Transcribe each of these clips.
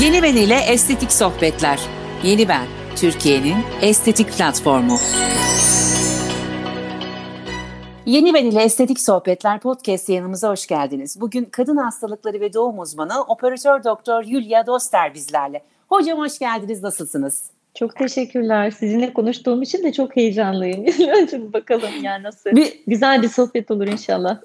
Yeni Ben ile Estetik Sohbetler. Yeni Ben, Türkiye'nin estetik platformu. Yeni Ben ile Estetik Sohbetler podcast yanımıza hoş geldiniz. Bugün kadın hastalıkları ve doğum uzmanı operatör doktor Yulia Doster bizlerle. Hocam hoş geldiniz, nasılsınız? Çok teşekkürler. Sizinle konuştuğum için de çok heyecanlıyım. Önce bakalım yani nasıl. Bir, Güzel bir sohbet olur inşallah.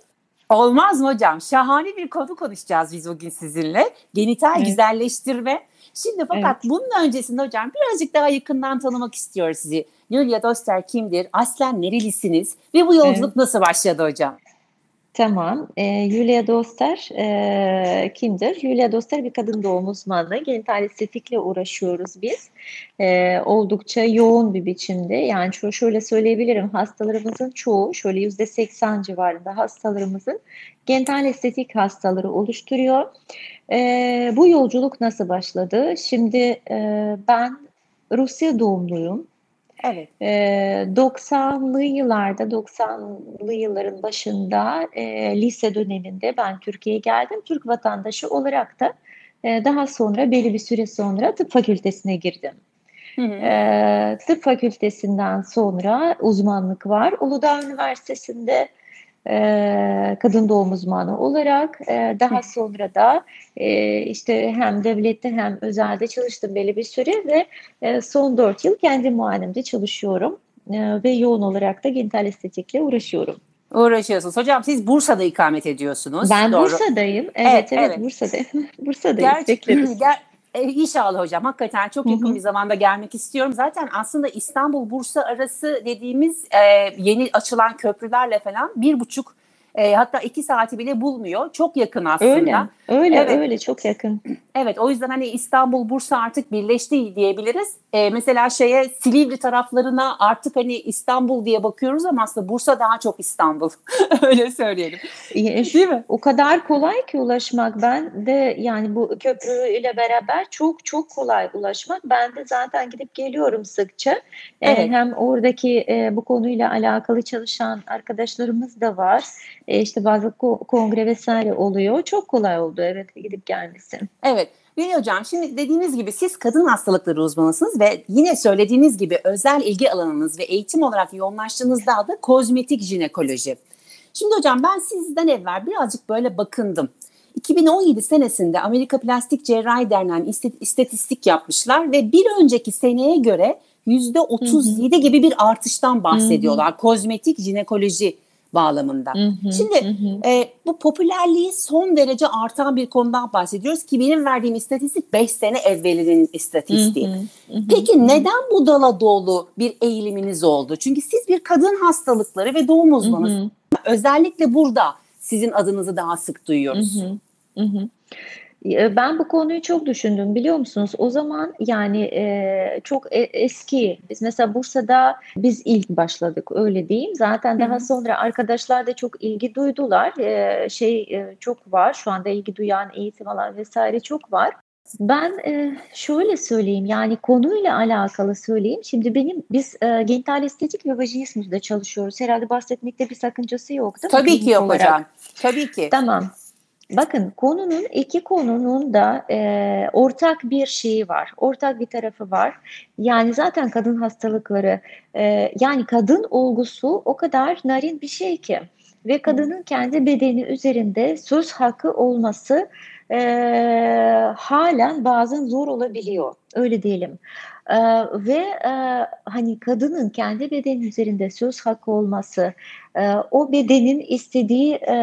Olmaz mı hocam? Şahane bir konu konuşacağız biz bugün sizinle. Genital evet. güzelleştirme. Şimdi fakat evet. bunun öncesinde hocam birazcık daha yakından tanımak istiyoruz sizi. Yulia Doster kimdir? Aslen nerelisiniz? Ve bu yolculuk evet. nasıl başladı hocam? Tamam. E, Julia Doster e, kimdir? Julia Doster bir kadın doğum uzmanı. Genital estetikle uğraşıyoruz biz. E, oldukça yoğun bir biçimde. Yani şu, şöyle söyleyebilirim. Hastalarımızın çoğu, şöyle yüzde seksen civarında hastalarımızın genital estetik hastaları oluşturuyor. E, bu yolculuk nasıl başladı? Şimdi e, ben Rusya doğumluyum. Evet. E, 90'lı yıllarda, 90'lı yılların başında e, lise döneminde ben Türkiye'ye geldim. Türk vatandaşı olarak da e, daha sonra belli bir süre sonra tıp fakültesine girdim. Hı hı. E, tıp fakültesinden sonra uzmanlık var. Uludağ Üniversitesi'nde e, kadın doğum uzmanı olarak e, daha sonra da e, işte hem devlette hem özelde çalıştım belli bir süre ve e, son dört yıl kendi muayenemde çalışıyorum e, ve yoğun olarak da genital estetikle uğraşıyorum. Uğraşıyorsunuz. Hocam siz Bursa'da ikamet ediyorsunuz. Ben Doğru. Bursa'dayım. Evet evet, evet. Bursa'dayım. Bursa'dayım. Gerçi. Ger e, inşallah hocam hakikaten çok yakın Hı-hı. bir zamanda gelmek istiyorum. Zaten aslında İstanbul Bursa arası dediğimiz e, yeni açılan köprülerle falan bir buçuk e, hatta iki saati bile bulmuyor. Çok yakın aslında. Öyle, öyle, evet. öyle çok yakın. Evet, o yüzden hani İstanbul, Bursa artık birleşti diyebiliriz. E, mesela şeye Silivri taraflarına artık hani İstanbul diye bakıyoruz ama aslında Bursa daha çok İstanbul. Öyle söyleyelim. Değil mi? O kadar kolay ki ulaşmak. Ben de yani bu köprüyle beraber çok çok kolay ulaşmak. Ben de zaten gidip geliyorum sıkça. E, evet. Hem oradaki e, bu konuyla alakalı çalışan arkadaşlarımız da var. E, işte bazı ko- kongre vesaire oluyor. Çok kolay oldu evet gidip gelmesi. Evet. Gülü Hocam şimdi dediğiniz gibi siz kadın hastalıkları uzmanısınız ve yine söylediğiniz gibi özel ilgi alanınız ve eğitim olarak yoğunlaştığınız dal da kozmetik jinekoloji. Şimdi hocam ben sizden evvel birazcık böyle bakındım. 2017 senesinde Amerika Plastik Cerrahi Derneği istatistik yapmışlar ve bir önceki seneye göre %37 gibi bir artıştan bahsediyorlar. Hı hı. Kozmetik jinekoloji bağlamında. Hı hı, Şimdi hı. E, bu popülerliği son derece artan bir konudan bahsediyoruz ki benim verdiğim istatistik 5 sene evvelinin istatistiği. Hı hı, hı. Peki neden bu dala dolu bir eğiliminiz oldu? Çünkü siz bir kadın hastalıkları ve doğum uzmanısınız. Özellikle burada sizin adınızı daha sık duyuyoruz. Hı hı, hı. Ben bu konuyu çok düşündüm biliyor musunuz? O zaman yani e, çok e, eski. Biz mesela Bursa'da biz ilk başladık öyle diyeyim. Zaten daha sonra arkadaşlar da çok ilgi duydular. E, şey e, çok var. Şu anda ilgi duyan eğitim alan vesaire çok var. Ben e, şöyle söyleyeyim yani konuyla alakalı söyleyeyim. Şimdi benim biz e, genital estetik ve vajinismde çalışıyoruz. Herhalde bahsetmekte bir sakıncası yok değil mi? Tabii ki yok olarak? hocam. Tabii ki. Tamam. Bakın konunun iki konunun da e, ortak bir şeyi var, ortak bir tarafı var. Yani zaten kadın hastalıkları, e, yani kadın olgusu o kadar narin bir şey ki ve kadının kendi bedeni üzerinde söz hakkı olması e, halen bazen zor olabiliyor, öyle diyelim. E, ve e, hani kadının kendi bedeni üzerinde söz hakkı olması, e, o bedenin istediği e,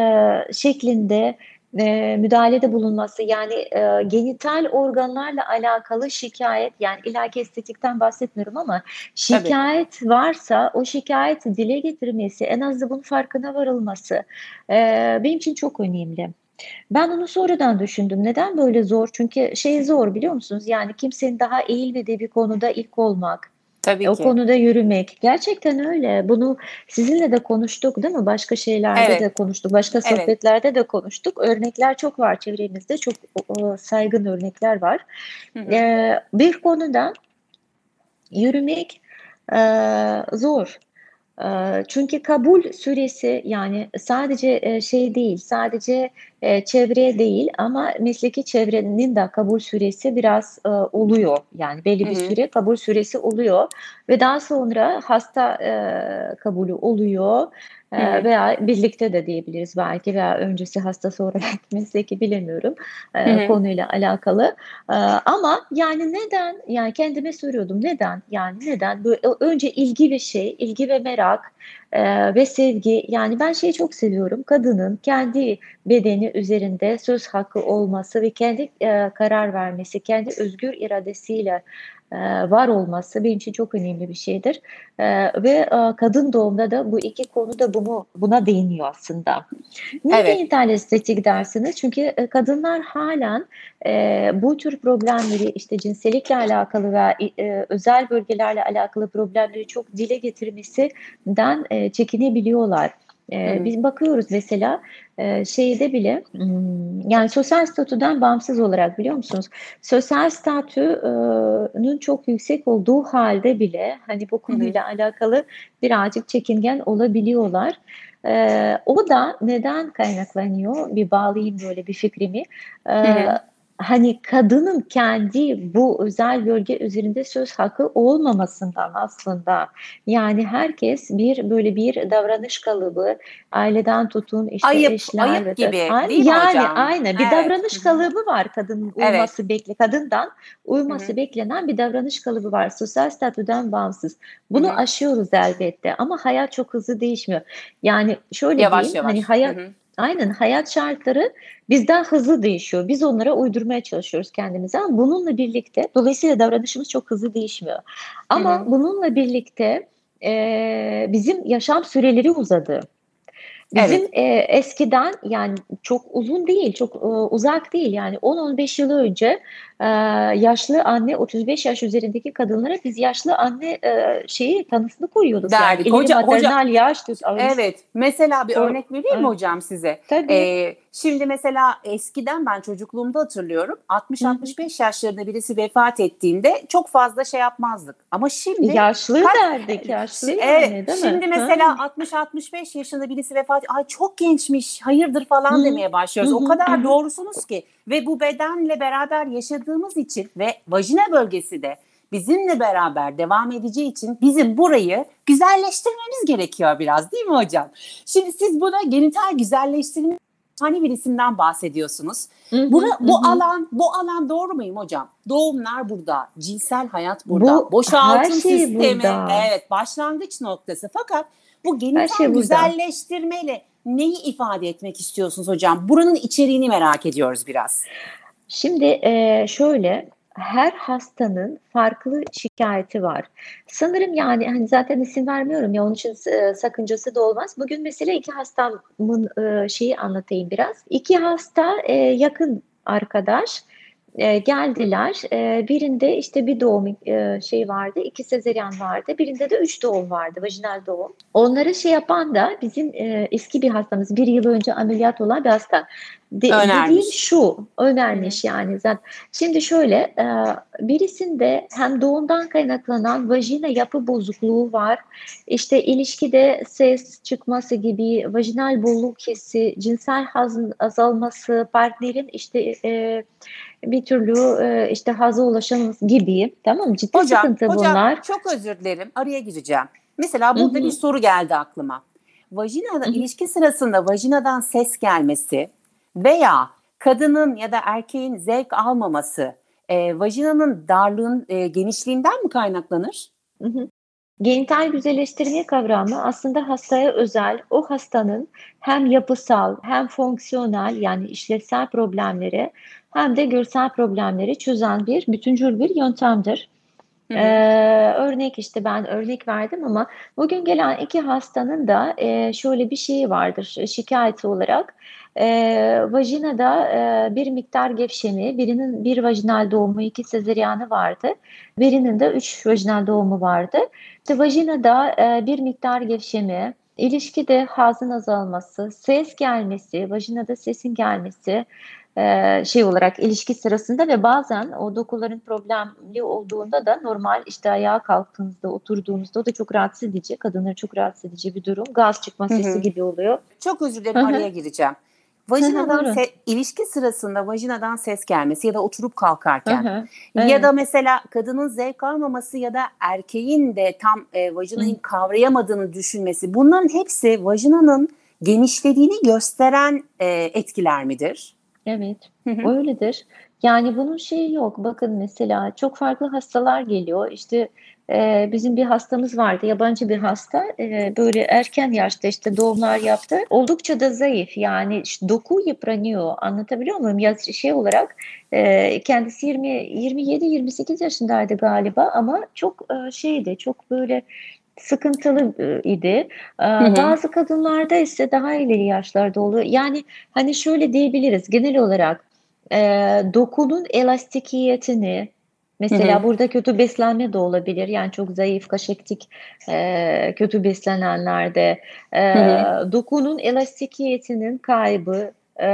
şeklinde e, müdahalede bulunması yani e, genital organlarla alakalı şikayet yani ilaki estetikten bahsetmiyorum ama şikayet Tabii. varsa o şikayeti dile getirmesi en azı bunun farkına varılması e, benim için çok önemli. Ben onu sonradan düşündüm. Neden böyle zor? Çünkü şey zor biliyor musunuz? Yani kimsenin daha eğilmediği bir konuda ilk olmak, Tabii o ki. konuda yürümek. Gerçekten öyle. Bunu sizinle de konuştuk değil mi? Başka şeylerde evet. de konuştuk. Başka sohbetlerde evet. de konuştuk. Örnekler çok var çevremizde. Çok o, saygın örnekler var. Hı hı. Ee, bir konuda yürümek e, zor. Çünkü kabul süresi yani sadece şey değil, sadece e, çevreye değil ama mesleki çevrenin de kabul süresi biraz e, oluyor. Yani belli bir Hı-hı. süre kabul süresi oluyor ve daha sonra hasta e, kabulü oluyor. Hı veya birlikte de diyebiliriz belki veya öncesi hasta sonra mesleki bilemiyorum e, konuyla alakalı. E, ama yani neden yani kendime soruyordum neden yani neden böyle önce ilgi ve şey ilgi ve merak e, ve sevgi yani ben şeyi çok seviyorum. Kadının kendi bedeni üzerinde söz hakkı olması ve kendi e, karar vermesi kendi özgür iradesiyle var olması benim için çok önemli bir şeydir. E, ve e, kadın doğumda da bu iki konu da bunu buna değiniyor aslında. Niye evet. genital estetik dersiniz? Çünkü kadınlar halen bu tür problemleri işte cinsellikle alakalı ve özel bölgelerle alakalı problemleri çok dile getirmesinden çekinebiliyorlar. E, biz bakıyoruz mesela e, şeyde bile yani sosyal statüden bağımsız olarak biliyor musunuz? Sosyal statünün çok yüksek olduğu halde bile hani bu konuyla hı hı. alakalı birazcık çekingen olabiliyorlar. E, o da neden kaynaklanıyor? Bir bağlayayım böyle bir fikrimi. E, hani kadının kendi bu özel bölge üzerinde söz hakkı olmamasından aslında yani herkes bir böyle bir davranış kalıbı aileden tutun işte ayıp, eşler ayıp gibi değil mi yani hocam? aynı bir evet. davranış kalıbı var kadının uyması evet. bekle kadından uyması Hı-hı. beklenen bir davranış kalıbı var sosyal statüden bağımsız bunu Hı-hı. aşıyoruz elbette ama hayat çok hızlı değişmiyor yani şöyle yavaş, diyeyim yavaş. hani hayat Hı-hı Aynen hayat şartları bizden hızlı değişiyor. Biz onlara uydurmaya çalışıyoruz kendimize ama bununla birlikte dolayısıyla davranışımız çok hızlı değişmiyor. Ama Hı-hı. bununla birlikte e, bizim yaşam süreleri uzadı. Bizim evet. e, eskiden yani çok uzun değil, çok e, uzak değil yani 10-15 yıl önce e, yaşlı anne 35 yaş üzerindeki kadınlara biz yaşlı anne e, şeyi tanısını koyuyorduk. Derdik. Yani. Hoca, hoca, yaş düz Evet. Mesela bir o, örnek vereyim mi hocam size? Tabii. Ee, şimdi mesela eskiden ben çocukluğumda hatırlıyorum 60-65 yaşlarında birisi vefat ettiğinde çok fazla şey yapmazdık. Ama şimdi yaşlı kaç, derdik. Yaşlı evet, yani, değil Şimdi mi? mesela 60-65 yaşında birisi vefat ay çok gençmiş hayırdır falan Hı. demeye başlıyoruz. Hı. O kadar doğrusunuz ki ve bu bedenle beraber yaşadığımız için ve vajina bölgesi de bizimle beraber devam edeceği için bizim burayı güzelleştirmemiz gerekiyor biraz değil mi hocam? Şimdi siz buna genital güzelleştirme hani bir isimden bahsediyorsunuz. Bura, bu alan bu alan doğru muyum hocam? Doğumlar burada, cinsel hayat burada, bu, boşaltım şey sistemi burada. evet başlangıç noktası. Fakat bu genital şey güzelleştirmeyle neyi ifade etmek istiyorsunuz hocam? Buranın içeriğini merak ediyoruz biraz. Şimdi e, şöyle her hastanın farklı şikayeti var. Sanırım yani hani zaten isim vermiyorum ya onun için e, sakıncası da olmaz. Bugün mesela iki hastamın e, şeyi anlatayım biraz. İki hasta e, yakın arkadaş e, geldiler. E, birinde işte bir doğum e, şey vardı, iki sezeryan vardı. Birinde de üç doğum vardı, vajinal doğum. Onları şey yapan da bizim e, eski bir hastamız, bir yıl önce ameliyat olan bir hasta. De, dediğim şu, önermiş yani zaten. Şimdi şöyle, e, birisinde hem doğumdan kaynaklanan vajina yapı bozukluğu var. İşte ilişkide ses çıkması gibi, vajinal bolluk hissi, cinsel hazın azalması, partnerin işte e, bir türlü e, işte haza ulaşamaz gibi. Tamam mı? Ciddi hocam, sıkıntı hocam, bunlar. Hocam çok özür dilerim. Araya gireceğim. Mesela burada Hı-hı. bir soru geldi aklıma. Vajinada Hı-hı. ilişki sırasında vajinadan ses gelmesi veya kadının ya da erkeğin zevk almaması e, vajinanın darlığın e, genişliğinden mi kaynaklanır? Hı hı. Genital güzelleştirme kavramı aslında hastaya özel, o hastanın hem yapısal hem fonksiyonel yani işlevsel problemleri hem de görsel problemleri çözen bir bütüncül bir yöntemdir. Ee, örnek işte ben örnek verdim ama bugün gelen iki hastanın da e, şöyle bir şeyi vardır şikayeti olarak. E, vajinada e, bir miktar gevşemi, birinin bir vajinal doğumu, iki sezeryanı vardı. Birinin de üç vajinal doğumu vardı. İşte vajinada e, bir miktar gevşemi, ilişkide hazın azalması, ses gelmesi, vajinada sesin gelmesi, e, şey olarak ilişki sırasında ve bazen o dokuların problemli olduğunda da normal işte ayağa kalktığınızda oturduğunuzda o da çok rahatsız edici kadınları çok rahatsız edici bir durum gaz çıkma sesi Hı-hı. gibi oluyor. Çok özür dilerim Hı-hı. araya gireceğim. Vajinadan se- ilişki sırasında vajinadan ses gelmesi ya da oturup kalkarken evet. ya da mesela kadının zevk almaması ya da erkeğin de tam e, vajinayı Hı. kavrayamadığını düşünmesi bunların hepsi vajinanın genişlediğini gösteren e, etkiler midir? Evet, öyledir. Yani bunun şeyi yok. Bakın mesela çok farklı hastalar geliyor. İşte e, bizim bir hastamız vardı, yabancı bir hasta. E, böyle erken yaşta işte doğumlar yaptı. Oldukça da zayıf. Yani işte doku yıpranıyor. Anlatabiliyor muyum? Ya şey olarak e, kendisi 20 27-28 yaşındaydı galiba ama çok e, şeydi, çok böyle sıkıntılı idi. Hı hı. Bazı kadınlarda ise daha ileri yaşlarda oluyor. Yani hani şöyle diyebiliriz genel olarak e, dokunun elastikiyetini mesela hı hı. burada kötü beslenme de olabilir. Yani çok zayıf, kaşektik e, kötü beslenenlerde e, hı hı. dokunun elastikiyetinin kaybı e,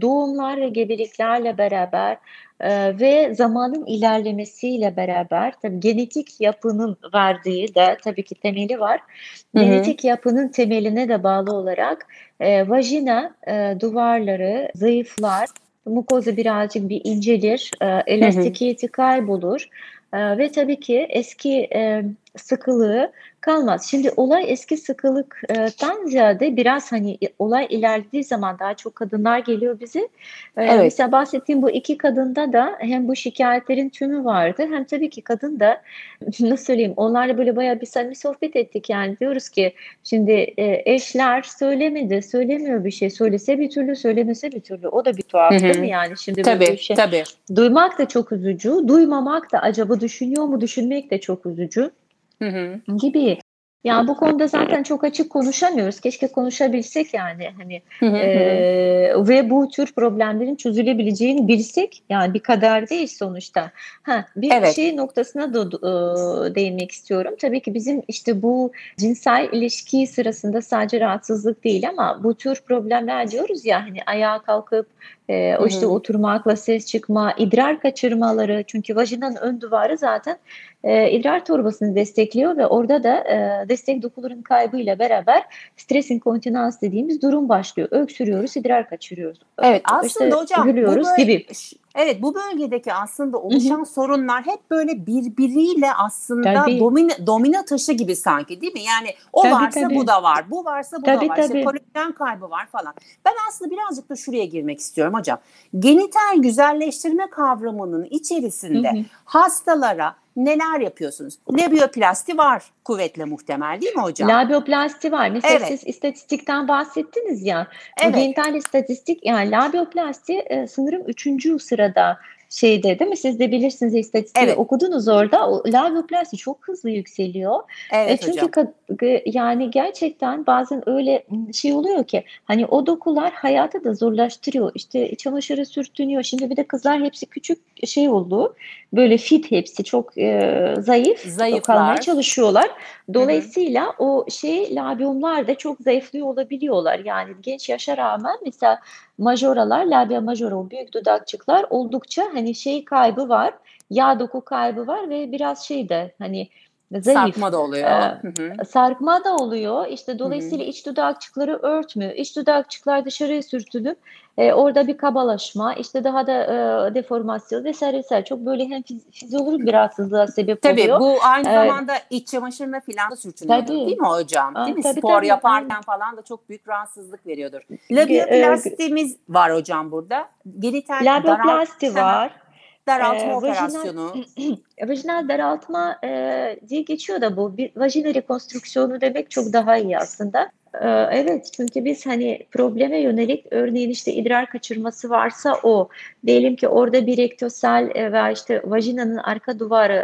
doğumlar ve gebeliklerle beraber ee, ve zamanın ilerlemesiyle beraber tabii genetik yapının verdiği de tabii ki temeli var. Hı-hı. Genetik yapının temeline de bağlı olarak e, vajina e, duvarları zayıflar, mukoza birazcık bir incelir, e, elastikiyeti kaybolur e, ve tabii ki eski e, sıkılığı kalmaz. Şimdi olay eski sıkılıktan ziyade biraz hani olay ilerlediği zaman daha çok kadınlar geliyor bize. Ee, evet. Mesela bahsettiğim bu iki kadında da hem bu şikayetlerin tümü vardı hem tabii ki kadın da nasıl söyleyeyim onlarla böyle bayağı bir samimi sohbet ettik yani diyoruz ki şimdi e, eşler söylemedi söylemiyor bir şey söylese bir türlü söylemese bir türlü o da bir tuhaf Hı-hı. değil mi yani şimdi tabii, böyle bir şey. Tabii. Duymak da çok üzücü duymamak da acaba düşünüyor mu düşünmek de çok üzücü. Hı hı. gibi. Yani bu konuda zaten çok açık konuşamıyoruz. Keşke konuşabilsek yani hani hı hı. E, ve bu tür problemlerin çözülebileceğini bilsek yani bir kadar değil sonuçta. Ha bir evet. şey noktasına da e, değinmek istiyorum. Tabii ki bizim işte bu cinsel ilişki sırasında sadece rahatsızlık değil ama bu tür problemler diyoruz ya hani ayağa kalkıp e, o işte oturmakla ses çıkma, idrar kaçırmaları çünkü vajinanın ön duvarı zaten e, idrar torbasını destekliyor ve orada da e, destek dokuların kaybıyla beraber stres inkontinans dediğimiz durum başlıyor. Öksürüyoruz, idrar kaçırıyoruz. Evet aslında işte, hocam bu böyle, gibi. Evet bu bölgedeki aslında oluşan Hı-hı. sorunlar hep böyle birbiriyle aslında tabii. domino taşı gibi sanki değil mi? Yani o tabii, varsa tabii. bu da var, bu varsa bu tabii, da var. Tabii. İşte kolajen kaybı var falan. Ben aslında birazcık da şuraya girmek istiyorum hocam. Genital güzelleştirme kavramının içerisinde Hı-hı. hastalara neler yapıyorsunuz? Labioplasti var kuvvetle muhtemel değil mi hocam? Labioplasti var. Mesela evet. siz istatistikten bahsettiniz ya. Evet. Bu genital istatistik yani labioplasti e, sanırım üçüncü sırada şeyde değil mi? Siz de bilirsiniz istatistiği evet. okudunuz orada. O labioplasti çok hızlı yükseliyor. Evet e çünkü hocam. Yani gerçekten bazen öyle şey oluyor ki hani o dokular hayatı da zorlaştırıyor. İşte çamaşırı sürtünüyor. Şimdi bir de kızlar hepsi küçük şey oldu. Böyle fit hepsi çok e, zayıf. Zayıflar. Kalmaya çalışıyorlar. Dolayısıyla Hı-hı. o şey labiumlar da çok zayıflıyor olabiliyorlar. Yani genç yaşa rağmen mesela majoralar, labia majora o büyük dudakçıklar oldukça hani şey kaybı var. Yağ doku kaybı var ve biraz şey de hani zayıf. Sarkma da oluyor. Ee, sarkma da oluyor. İşte dolayısıyla Hı-hı. iç dudakçıkları örtmüyor. İç dudakçıklar dışarıya sürtülüp e, orada bir kabalaşma, işte daha da e, deformasyon vesaire vesaire. Çok böyle hem fizyolojik bir rahatsızlığa sebep tabii, oluyor. Tabii bu aynı ee, zamanda iç çamaşırına falan da sürtünüyor değil mi hocam? Değil mi? Tabii, Spor tabii, yaparken tabii. falan da çok büyük rahatsızlık veriyordur. Labioplastimiz e, var hocam burada. Genital Labioplasti var daraltma e, operasyonu. Vajinal, vajinal daraltma e, diye geçiyor da bu. Bir vajina rekonstrüksiyonu demek çok daha iyi aslında. E, evet çünkü biz hani probleme yönelik örneğin işte idrar kaçırması varsa o. Diyelim ki orada bir rektosel e, ve işte vajinanın arka duvarı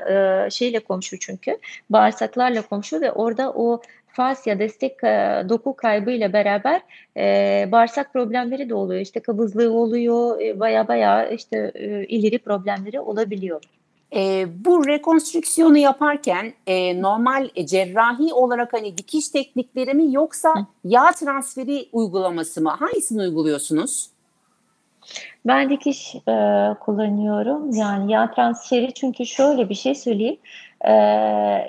e, şeyle komşu çünkü bağırsaklarla komşu ve orada o fasya destek e, doku kaybı ile beraber e, bağırsak problemleri de oluyor. İşte kabızlığı oluyor, e, baya baya işte e, ileri problemleri olabiliyor. E, bu rekonstrüksiyonu yaparken e, normal e, cerrahi olarak hani dikiş teknikleri mi yoksa Hı. yağ transferi uygulaması mı? Hangisini uyguluyorsunuz? Ben dikiş e, kullanıyorum. Yani yağ transferi çünkü şöyle bir şey söyleyeyim. E,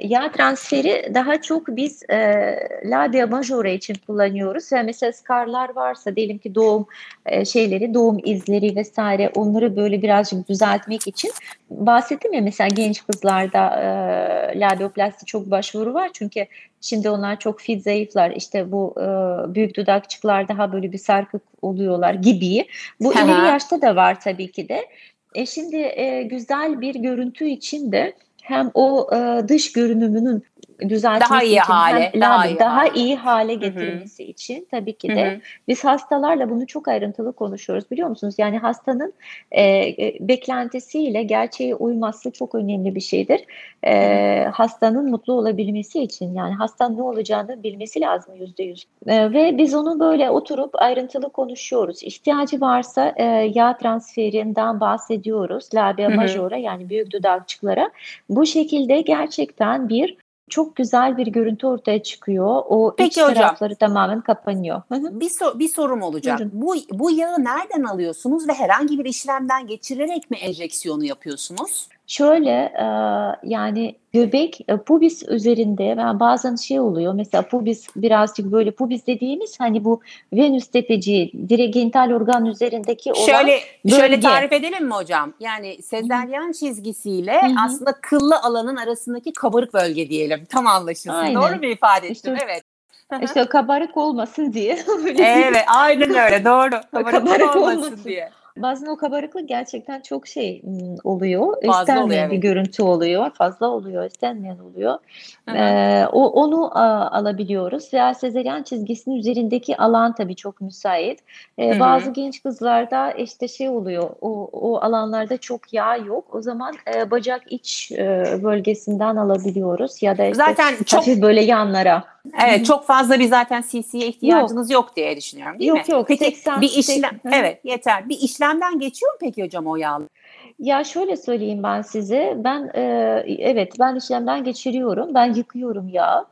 yağ transferi daha çok biz e, labia majora için kullanıyoruz. ve mesela skarlar varsa diyelim ki doğum e, şeyleri, doğum izleri vesaire onları böyle birazcık düzeltmek için bahsettim ya mesela genç kızlarda e, labioplasti çok başvuru var çünkü şimdi onlar çok fit zayıflar işte bu e, büyük dudakçıklar daha böyle bir sarkık oluyorlar gibi. Bu ileri yaşta da var tabii ki de. E şimdi e, güzel bir görüntü için de hem o dış görünümünün düzeltmesi daha iyi için hale, hem daha, iyi daha hale. iyi hale getirmesi Hı-hı. için tabii ki de Hı-hı. biz hastalarla bunu çok ayrıntılı konuşuyoruz biliyor musunuz? Yani hastanın e, e, beklentisiyle gerçeğe uyması çok önemli bir şeydir. E, hastanın mutlu olabilmesi için yani hastanın ne olacağını bilmesi lazım yüzde yüz. E, ve biz onu böyle oturup ayrıntılı konuşuyoruz. İhtiyacı varsa e, yağ transferinden bahsediyoruz. Labia majora yani büyük dudakçıklara. Bu şekilde gerçekten bir çok güzel bir görüntü ortaya çıkıyor. O Peki iç hocam, tarafları tamamen kapanıyor. bir, so- bir sorum olacak. Bu, bu yağı nereden alıyorsunuz ve herhangi bir işlemden geçirerek mi enjeksiyonu yapıyorsunuz? Şöyle e, yani göbek e, pubis üzerinde ben bazen şey oluyor mesela pubis birazcık böyle pubis dediğimiz hani bu venüs tepeci diregental organ üzerindeki olan şöyle bölge. şöyle tarif edelim mi hocam? Yani sezeryan çizgisiyle Hı-hı. aslında kıllı alanın arasındaki kabarık bölge diyelim. Tam anlaşılsın. Aynen. Doğru mu ifade ettim? İşte, evet. İşte kabarık olmasın diye. evet, aynen öyle. Doğru. Kabarık, kabarık olmasın, olmasın diye. Bazen o kabarıklık gerçekten çok şey oluyor. Fazla istenmeyen oluyor, evet. bir görüntü oluyor. Fazla oluyor, istenmeyen oluyor. Ee, o onu a, alabiliyoruz. Veya sezeryan çizgisinin üzerindeki alan tabii çok müsait. Ee, bazı genç kızlarda işte şey oluyor. O, o alanlarda çok yağ yok. O zaman e, bacak iç e, bölgesinden alabiliyoruz ya da işte Zaten çok böyle yanlara. Evet Hı-hı. çok fazla bir zaten CC'ye ihtiyacınız yok. yok diye düşünüyorum değil yok, mi? Yok Peki 80, bir işlem 80. evet yeter. Bir işlemden geçiyor mu peki hocam o yağlı? Ya şöyle söyleyeyim ben size. Ben e, evet ben işlemden geçiriyorum. Ben yıkıyorum yağı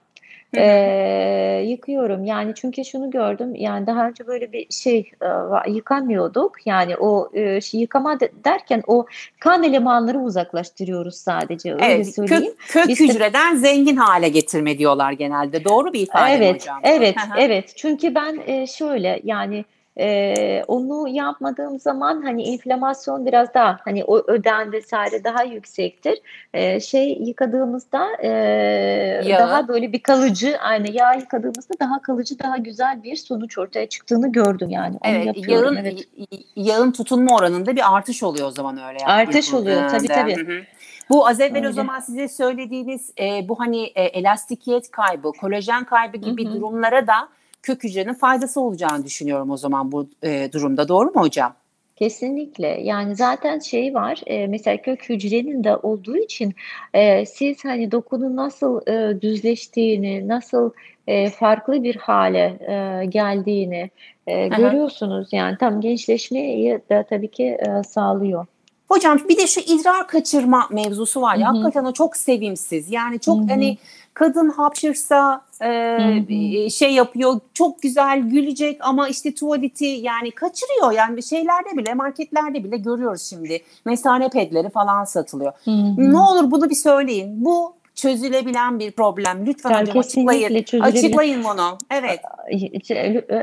e, yıkıyorum. Yani çünkü şunu gördüm yani daha önce böyle bir şey e, yıkamıyorduk. Yani o e, şey, yıkama de, derken o kan elemanları uzaklaştırıyoruz sadece öyle evet, söyleyeyim. Kök, kök Biz hücreden de, zengin hale getirme diyorlar genelde. Doğru bir ifade evet, mi hocam? Evet, evet. Çünkü ben e, şöyle yani ee, onu yapmadığım zaman hani inflamasyon biraz daha hani o ödem vesaire daha yüksektir. Ee, şey yıkadığımızda e, daha böyle bir kalıcı aynı yağ yıkadığımızda daha kalıcı daha güzel bir sonuç ortaya çıktığını gördüm yani. Onu evet, yağın, evet. yağın tutunma oranında bir artış oluyor o zaman öyle. Artış oluyor tabii tabii. Hı-hı. Bu az evvel Öyle. o zaman size söylediğiniz e, bu hani e, elastikiyet kaybı, kolajen kaybı gibi Hı-hı. durumlara da kök hücrenin faydası olacağını düşünüyorum o zaman bu e, durumda. Doğru mu hocam? Kesinlikle. Yani zaten şey var. E, mesela kök hücrenin de olduğu için e, siz hani dokunun nasıl e, düzleştiğini, nasıl e, farklı bir hale e, geldiğini e, görüyorsunuz. Yani tam gençleşmeyi de tabii ki e, sağlıyor. Hocam bir de şu idrar kaçırma mevzusu var ya Hı-hı. hakikaten o çok sevimsiz. Yani çok Hı-hı. hani kadın hapşırsa e, şey yapıyor çok güzel gülecek ama işte tuvaleti yani kaçırıyor yani bir şeylerde bile marketlerde bile görüyoruz şimdi mesane pedleri falan satılıyor. Hı-hı. Ne olur bunu bir söyleyin. Bu çözülebilen bir problem. Lütfen yani hocam açıklayın. Açıklayın bunu. Evet.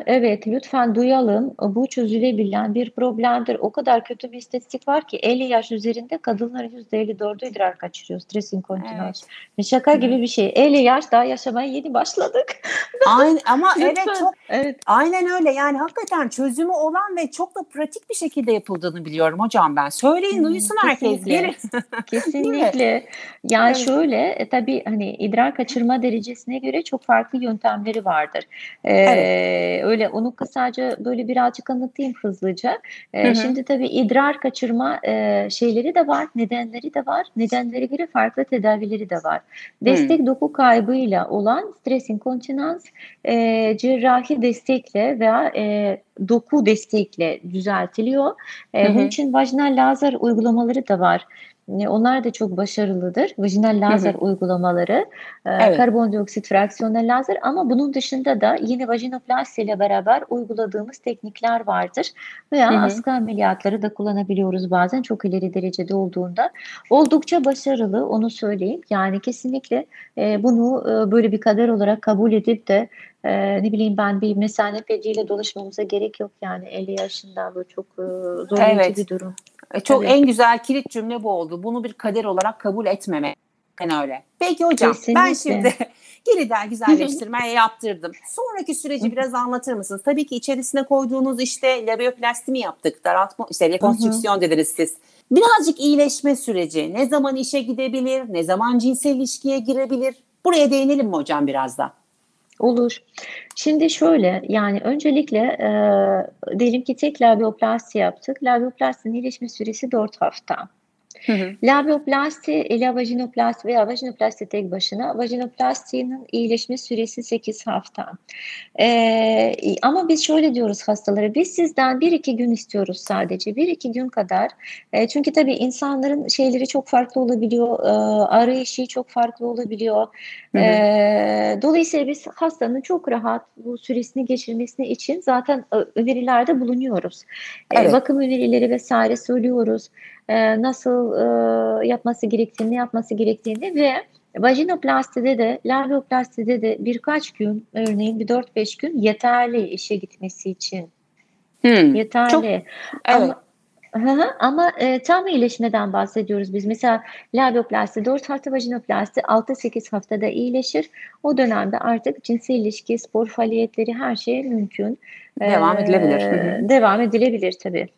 Evet lütfen duyalım. Bu çözülebilen bir problemdir. O kadar kötü bir istatistik var ki 50 yaş üzerinde kadınların %54'ü idrar kaçırıyor. Stres inkontinans. Evet. Şaka gibi bir şey. 50 yaş daha yaşamaya yeni başladık. Aynen ama evet çok evet. aynen öyle. Yani hakikaten çözümü olan ve çok da pratik bir şekilde yapıldığını biliyorum hocam ben. Söyleyin duysun herkes. Gelin. Kesinlikle. yani evet. şöyle e, tabii hani idrar kaçırma derecesine göre çok farklı yöntemleri vardır. E, evet. Öyle onu kısaca böyle birazcık anlatayım hızlıca. E, Şimdi tabii idrar kaçırma e, şeyleri de var, nedenleri de var. Nedenleri göre farklı tedavileri de var. Destek hı. doku kaybıyla olan stres inkontinans e, cerrahi destekle veya e, doku destekle düzeltiliyor. E, Bunun için vajinal lazer uygulamaları da var. E, onlar da çok başarılıdır. Vajinal lazer hı hı. uygulamaları, e, evet. karbondioksit fraksiyonel lazer ama bunun dışında da yine vajinoplasti ile beraber uyguladığımız teknikler vardır. Veya hı hı. askı ameliyatları da kullanabiliyoruz bazen çok ileri derecede olduğunda. Oldukça başarılı onu söyleyeyim. Yani kesinlikle e, bunu e, böyle bir kader olarak kabul edip de e, ne bileyim ben bir mesane pediyle dolaşmamıza gerek yok yani 50 yaşında bu çok e, zorlayıcı evet. bir durum. E, çok evet. en güzel kilit cümle bu oldu. Bunu bir kader olarak kabul etmemek. Yani öyle. Peki hocam Kesinlikle. ben şimdi yeniden güzelleştirmeye yaptırdım. Sonraki süreci biraz anlatır mısınız? Tabii ki içerisine koyduğunuz işte labioplasti mi yaptık? Daraltma, işte rekonstrüksiyon dediniz siz. Birazcık iyileşme süreci. Ne zaman işe gidebilir? Ne zaman cinsel ilişkiye girebilir? Buraya değinelim mi hocam biraz da? Olur. Şimdi şöyle yani öncelikle e, diyelim ki tek labioplasti yaptık. Labioplastinin iyileşme süresi 4 hafta. Hı hı. Labioplasti ile vajinoplasti veya vajinoplasti tek başına vajinoplastinin iyileşme süresi 8 hafta. Ee, ama biz şöyle diyoruz hastalara biz sizden 1-2 gün istiyoruz sadece 1-2 gün kadar. E, çünkü tabii insanların şeyleri çok farklı olabiliyor. E, arayışı çok farklı olabiliyor. Hı hı. E, dolayısıyla biz hastanın çok rahat bu süresini geçirmesini için zaten önerilerde bulunuyoruz. Evet. E, bakım önerileri vesaire söylüyoruz e, nasıl e, yapması gerektiğini, yapması gerektiğini ve vajinoplastide de, labioplastide de birkaç gün, örneğin bir 4-5 gün yeterli işe gitmesi için. Hmm. Yeterli. Çok, evet. Ama, ama e, tam iyileşmeden bahsediyoruz biz. Mesela labioplasti 4 hafta, vajinoplasti 6-8 haftada iyileşir. O dönemde artık cinsel ilişki, spor faaliyetleri her şey mümkün. Devam edilebilir. Ee, devam edilebilir tabii.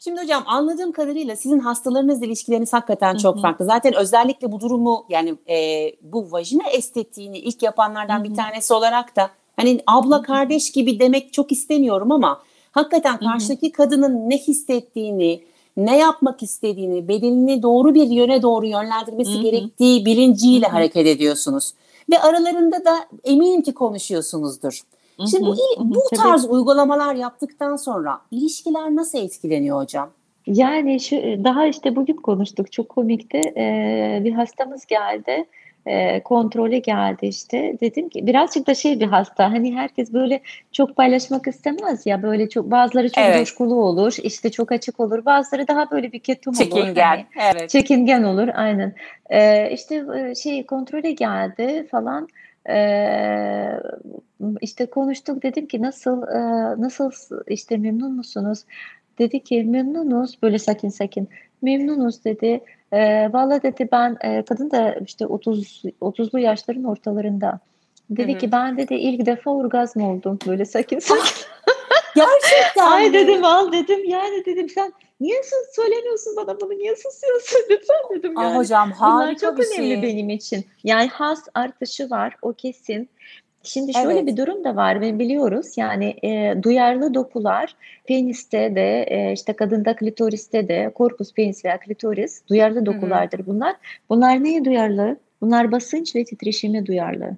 Şimdi hocam anladığım kadarıyla sizin hastalarınızla ilişkileriniz hakikaten çok farklı. Zaten özellikle bu durumu yani e, bu vajina estetiğini ilk yapanlardan bir tanesi olarak da hani abla kardeş gibi demek çok istemiyorum ama hakikaten karşıdaki kadının ne hissettiğini, ne yapmak istediğini, bedenini doğru bir yöne doğru yönlendirmesi gerektiği bilinciyle hareket ediyorsunuz. Ve aralarında da eminim ki konuşuyorsunuzdur. Şimdi bu, bu tarz uygulamalar yaptıktan sonra ilişkiler nasıl etkileniyor hocam? Yani şu daha işte bugün konuştuk çok komikti. Ee, bir hastamız geldi e, kontrole geldi işte. Dedim ki birazcık da şey bir hasta. Hani herkes böyle çok paylaşmak istemez ya. Böyle çok bazıları çok evet. coşkulu olur. işte çok açık olur. Bazıları daha böyle bir ketum olur. Çekingen. Hani, evet. Çekingen olur aynen. E, işte şey kontrole geldi falan. Ee, işte konuştuk dedim ki nasıl e, nasıl işte memnun musunuz? Dedi ki memnunuz böyle sakin sakin memnunuz dedi. E, Valla dedi ben e, kadın da işte 30 30'lu yaşların ortalarında. Dedi Hı-hı. ki ben dedi ilk defa orgazm oldum böyle sakin sakin. Gerçekten Ay dedim al dedim yani dedim sen niye söylemiyorsun bana bunu niye susuyorsun lütfen dedim yani. Aa, hocam harika Bunlar çok bir önemli şey. benim için. Yani has artışı var o kesin. Şimdi şöyle evet. bir durum da var ve biliyoruz yani e, duyarlı dokular peniste de e, işte kadında klitoriste de korpus penis veya klitoris duyarlı dokulardır bunlar. Bunlar neye duyarlı? Bunlar basınç ve titreşime duyarlı.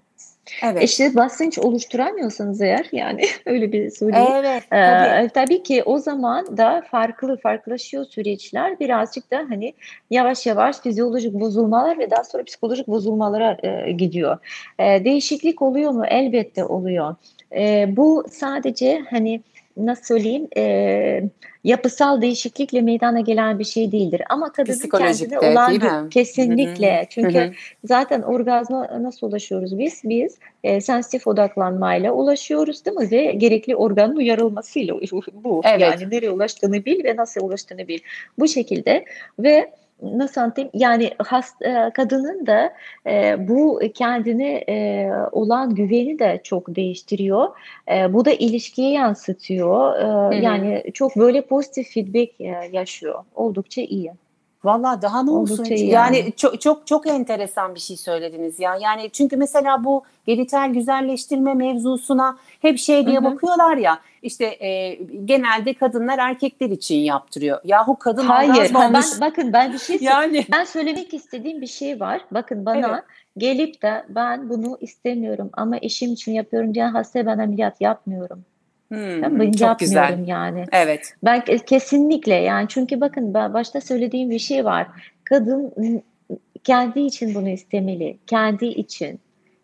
Evet. İşte basınç oluşturamıyorsanız eğer yani öyle bir söyleyeyim. Evet. Ee, tabii. tabii ki o zaman da farklı farklılaşıyor süreçler. Birazcık da hani yavaş yavaş fizyolojik bozulmalar ve daha sonra psikolojik bozulmalara e, gidiyor. E, değişiklik oluyor mu? Elbette oluyor. E, bu sadece hani nasıl söyleyeyim e, yapısal değişiklikle meydana gelen bir şey değildir. Ama kadının kendine olan bir, kesinlikle. Hı-hı. Çünkü Hı-hı. zaten orgazma nasıl ulaşıyoruz biz? Biz e, sensitif odaklanmayla ulaşıyoruz değil mi? Ve gerekli organın uyarılmasıyla bu. Evet. Yani nereye ulaştığını bil ve nasıl ulaştığını bil. Bu şekilde ve nasıl anlatayım yani hast, e, kadının da e, bu kendine e, olan güveni de çok değiştiriyor. E, bu da ilişkiye yansıtıyor. E, yani çok böyle pozitif feedback e, yaşıyor. Oldukça iyi. Valla daha ne olsun yani. yani çok çok çok enteresan bir şey söylediniz ya. Yani çünkü mesela bu genital güzelleştirme mevzusuna hep şey diye Hı-hı. bakıyorlar ya. İşte e, genelde kadınlar erkekler için yaptırıyor. Yahu kadın Hayır. Ben, bakın ben bir şey yani ben söylemek istediğim bir şey var. Bakın bana evet. gelip de ben bunu istemiyorum ama eşim için yapıyorum diye hastaya ben ameliyat yapmıyorum. Hmm, ben çok güzel. yani. Evet. Ben kesinlikle yani çünkü bakın başta söylediğim bir şey var. kadın kendi için bunu istemeli. Kendi için.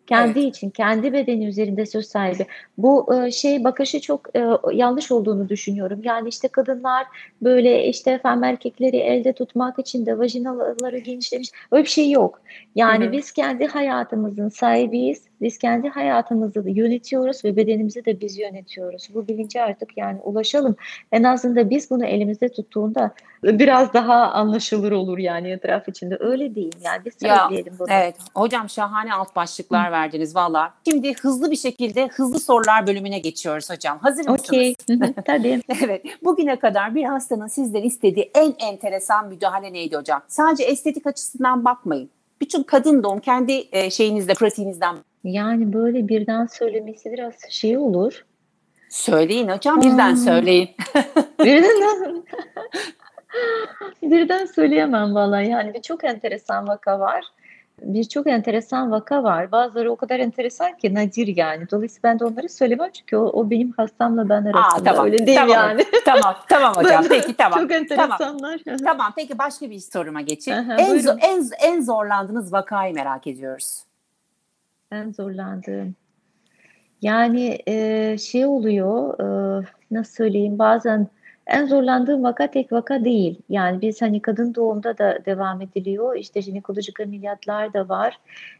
Kendi evet. için, kendi bedeni üzerinde söz sahibi. Bu e, şey bakışı çok e, yanlış olduğunu düşünüyorum. Yani işte kadınlar böyle işte efendim erkekleri elde tutmak için de vajinaları genişlemiş. Öyle bir şey yok. Yani Hı-hı. biz kendi hayatımızın sahibiyiz. Biz kendi hayatımızı yönetiyoruz ve bedenimizi de biz yönetiyoruz. Bu bilince artık yani ulaşalım. En azından biz bunu elimizde tuttuğunda biraz daha anlaşılır olur yani etraf içinde. Öyle değil yani biz söyleyelim bunu. Evet hocam şahane alt başlıklar Hı. Verdiniz valla. Şimdi hızlı bir şekilde hızlı sorular bölümüne geçiyoruz hocam. Hazır mısınız? Okey tabii. evet bugüne kadar bir hastanın sizden istediği en enteresan müdahale neydi hocam? Sadece estetik açısından bakmayın. Bütün kadın doğum kendi e, şeyinizde, pratiğinizden. Yani böyle birden söylemesi biraz şey olur. Söyleyin hocam, birden hmm. söyleyin. birden birden söyleyemem vallahi. Yani bir çok enteresan vaka var birçok enteresan vaka var. Bazıları o kadar enteresan ki nadir yani. Dolayısıyla ben de onları söylemem çünkü o, o benim hastamla ben arasında Aa, tamam, öyle değil tamam, yani. Tamam tamam hocam peki tamam. Çok enteresanlar. Tamam, tamam peki başka bir soruma geçeyim. Aha, en, zor, en, en zorlandığınız vakayı merak ediyoruz. En zorlandığım. Yani e, şey oluyor e, nasıl söyleyeyim bazen en zorlandığım vaka tek vaka değil. Yani biz hani kadın doğumda da devam ediliyor. İşte jinekolojik ameliyatlar da var.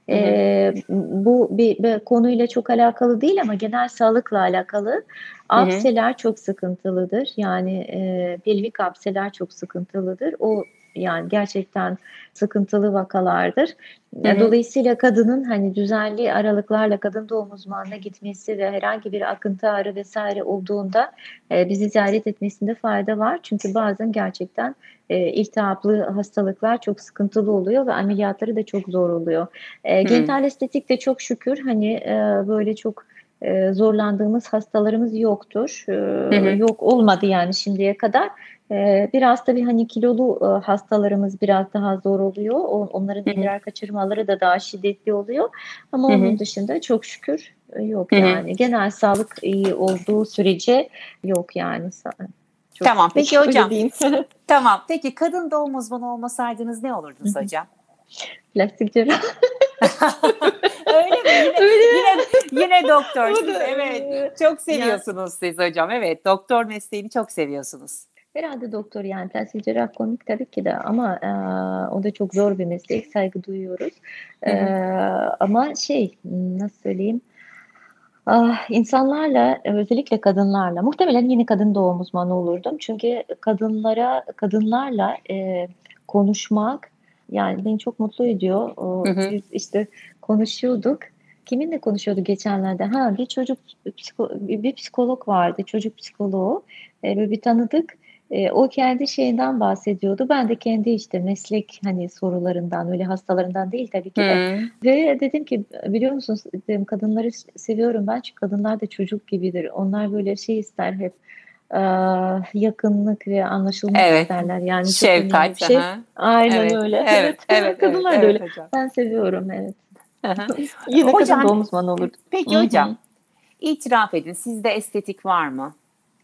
Hı hı. Ee, bu bir, bir konuyla çok alakalı değil ama genel sağlıkla alakalı. Apseler çok sıkıntılıdır. Yani e, pelvik apseler çok sıkıntılıdır. O yani gerçekten sıkıntılı vakalardır. Hı. Dolayısıyla kadının hani düzenli aralıklarla kadın doğum uzmanına gitmesi ve herhangi bir akıntı ağrı vesaire olduğunda e, bizi ziyaret etmesinde fayda var. Çünkü bazen gerçekten e, iltihaplı hastalıklar çok sıkıntılı oluyor ve ameliyatları da çok zor oluyor. E, genital estetik de çok şükür hani e, böyle çok e, zorlandığımız hastalarımız yoktur. E, hı hı. Yok olmadı yani şimdiye kadar. E, biraz tabii hani kilolu e, hastalarımız biraz daha zor oluyor. O, onların idrar kaçırmaları da daha şiddetli oluyor. Ama hı hı. onun dışında çok şükür e, yok yani. Genel sağlık iyi olduğu sürece yok yani. Çok tamam peki hocam. tamam peki kadın doğum uzmanı olmasaydınız ne olurdunuz Hı-hı. hocam? Plastik cerrah. Öyle mi? Yine, Öyle. yine, yine doktor. evet. Çok seviyorsunuz ya. siz hocam. Evet. Doktor mesleğini çok seviyorsunuz. Herhalde doktor yani plastik cerrah komik tabii ki de ama e, o da çok zor bir meslek. Saygı duyuyoruz. E, ama şey nasıl söyleyeyim? Ah, insanlarla özellikle kadınlarla muhtemelen yine kadın doğum uzmanı olurdum. Çünkü kadınlara kadınlarla e, konuşmak yani beni çok mutlu ediyor. O, hı hı. Biz işte konuşuyorduk. Kiminle konuşuyordu geçenlerde? Ha bir çocuk bir psikolog vardı, çocuk psikoloğu. E, bir tanıdık. E, o kendi şeyinden bahsediyordu. Ben de kendi işte meslek hani sorularından öyle hastalarından değil tabii ki de. Hmm. Ve dedim ki biliyor musunuz dedim kadınları seviyorum ben çünkü kadınlar da çocuk gibidir. Onlar böyle şey ister hep yakınlık ve anlaşılmak evet. isterler. Yani şefkat. Şey. Aynen evet. öyle. Evet, evet, evet kadınlar evet, da öyle. Hocam. Ben seviyorum evet. Yine hocam, kadın doğum uzmanı olurdu. Peki Hı-hı. hocam itiraf edin sizde estetik var mı?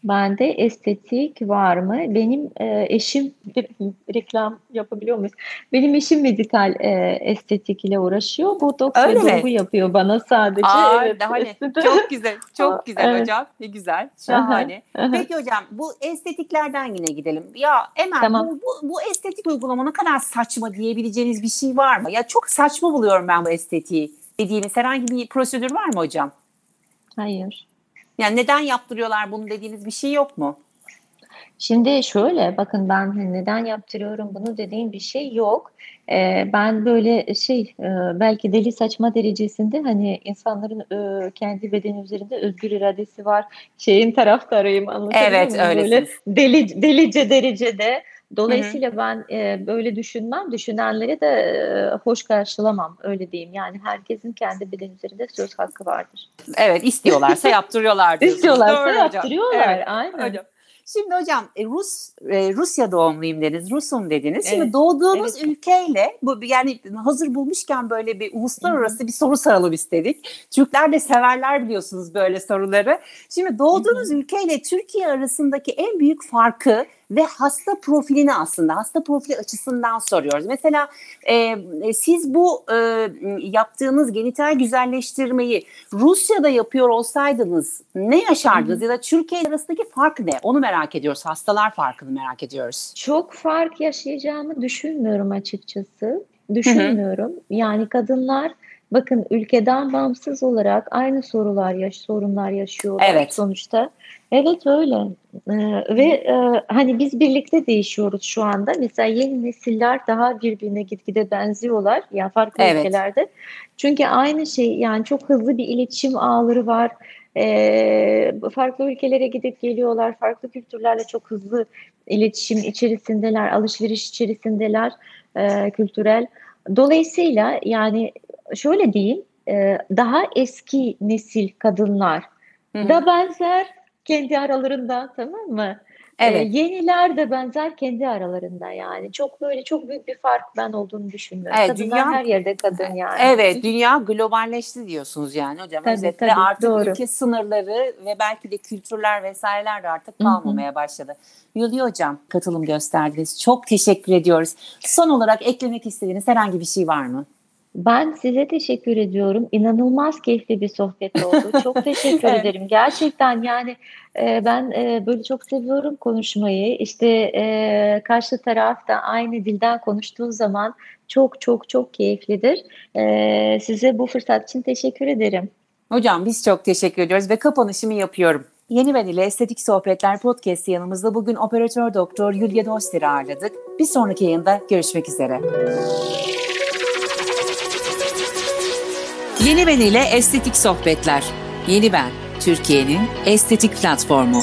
Bende estetik var mı? Benim e, eşim reklam yapabiliyor muyuz? Benim eşim medikal e, estetik ile uğraşıyor. Bu doktor bu yapıyor bana sadece. Aa, evet, daha ne? Çok güzel. Çok güzel evet. hocam. Ne güzel. Şahane. Peki hocam bu estetiklerden yine gidelim. Ya Emel tamam. bu, bu, bu estetik uygulama ne kadar saçma diyebileceğiniz bir şey var mı? Ya çok saçma buluyorum ben bu estetiği dediğiniz herhangi bir prosedür var mı hocam? Hayır. Yani neden yaptırıyorlar bunu dediğiniz bir şey yok mu? Şimdi şöyle bakın ben hani neden yaptırıyorum bunu dediğim bir şey yok. Ee, ben böyle şey e, belki deli saçma derecesinde hani insanların e, kendi bedeni üzerinde özgür iradesi var. Şeyin taraftarıyım anlatabiliyor evet, muyum? Evet öyle. Deli, delice derecede Dolayısıyla Hı-hı. ben e, böyle düşünmem, düşünenleri de e, hoş karşılamam öyle diyeyim. Yani herkesin kendi beden üzerinde söz hakkı vardır. Evet istiyorlarsa yaptırıyorlar. İstiyorlarsa Doğru yaptırıyorlar evet, aynen. Hocam. Şimdi hocam e, Rus e, Rusya doğumluyum dediniz, Rusum dediniz. Şimdi evet, doğduğunuz evet. ülkeyle bu yani hazır bulmuşken böyle bir uluslararası Hı-hı. bir soru saralım istedik. Türkler de severler biliyorsunuz böyle soruları. Şimdi doğduğunuz Hı-hı. ülkeyle Türkiye arasındaki en büyük farkı ve hasta profilini aslında hasta profili açısından soruyoruz. Mesela e, siz bu e, yaptığınız genital güzelleştirmeyi Rusya'da yapıyor olsaydınız ne yaşardınız ya da Türkiye arasındaki fark ne? Onu merak ediyoruz. Hastalar farkını merak ediyoruz. Çok fark yaşayacağımı düşünmüyorum açıkçası. Düşünmüyorum. Hı hı. Yani kadınlar bakın ülkeden bağımsız olarak aynı sorular yaş sorunlar yaşıyorlar evet. sonuçta. Evet öyle. Ee, ve e, hani biz birlikte değişiyoruz şu anda. Mesela yeni nesiller daha birbirine gitgide benziyorlar. Yani farklı evet. ülkelerde. Çünkü aynı şey yani çok hızlı bir iletişim ağları var. Ee, farklı ülkelere gidip geliyorlar. Farklı kültürlerle çok hızlı iletişim içerisindeler, alışveriş içerisindeler, e, kültürel. Dolayısıyla yani şöyle diyeyim, e, daha eski nesil kadınlar Hı-hı. da benzer kendi aralarında tamam mı? Ee, evet. Ee, yeniler de benzer kendi aralarında yani. Çok böyle çok büyük bir fark ben olduğunu düşünmüyorum. Evet, Kadınlar dünya, her yerde kadın yani. Evet dünya globalleşti diyorsunuz yani hocam. Tabii, Özetle tabii, artık doğru. ülke sınırları ve belki de kültürler vesaireler de artık kalmamaya başladı. Yuli hocam katılım gösterdiniz. Çok teşekkür ediyoruz. Son olarak eklemek istediğiniz herhangi bir şey var mı? Ben size teşekkür ediyorum. İnanılmaz keyifli bir sohbet oldu. Çok teşekkür evet. ederim. Gerçekten yani e, ben e, böyle çok seviyorum konuşmayı. İşte e, karşı taraf da aynı dilden konuştuğu zaman çok çok çok keyiflidir. E, size bu fırsat için teşekkür ederim. Hocam biz çok teşekkür ediyoruz ve kapanışımı yapıyorum. Yeni Ben ile Estetik Sohbetler Podcast yanımızda bugün operatör doktor Yulia Doster'i ağırladık. Bir sonraki yayında görüşmek üzere. Yeni Ben ile Estetik Sohbetler. Yeni Ben, Türkiye'nin estetik platformu.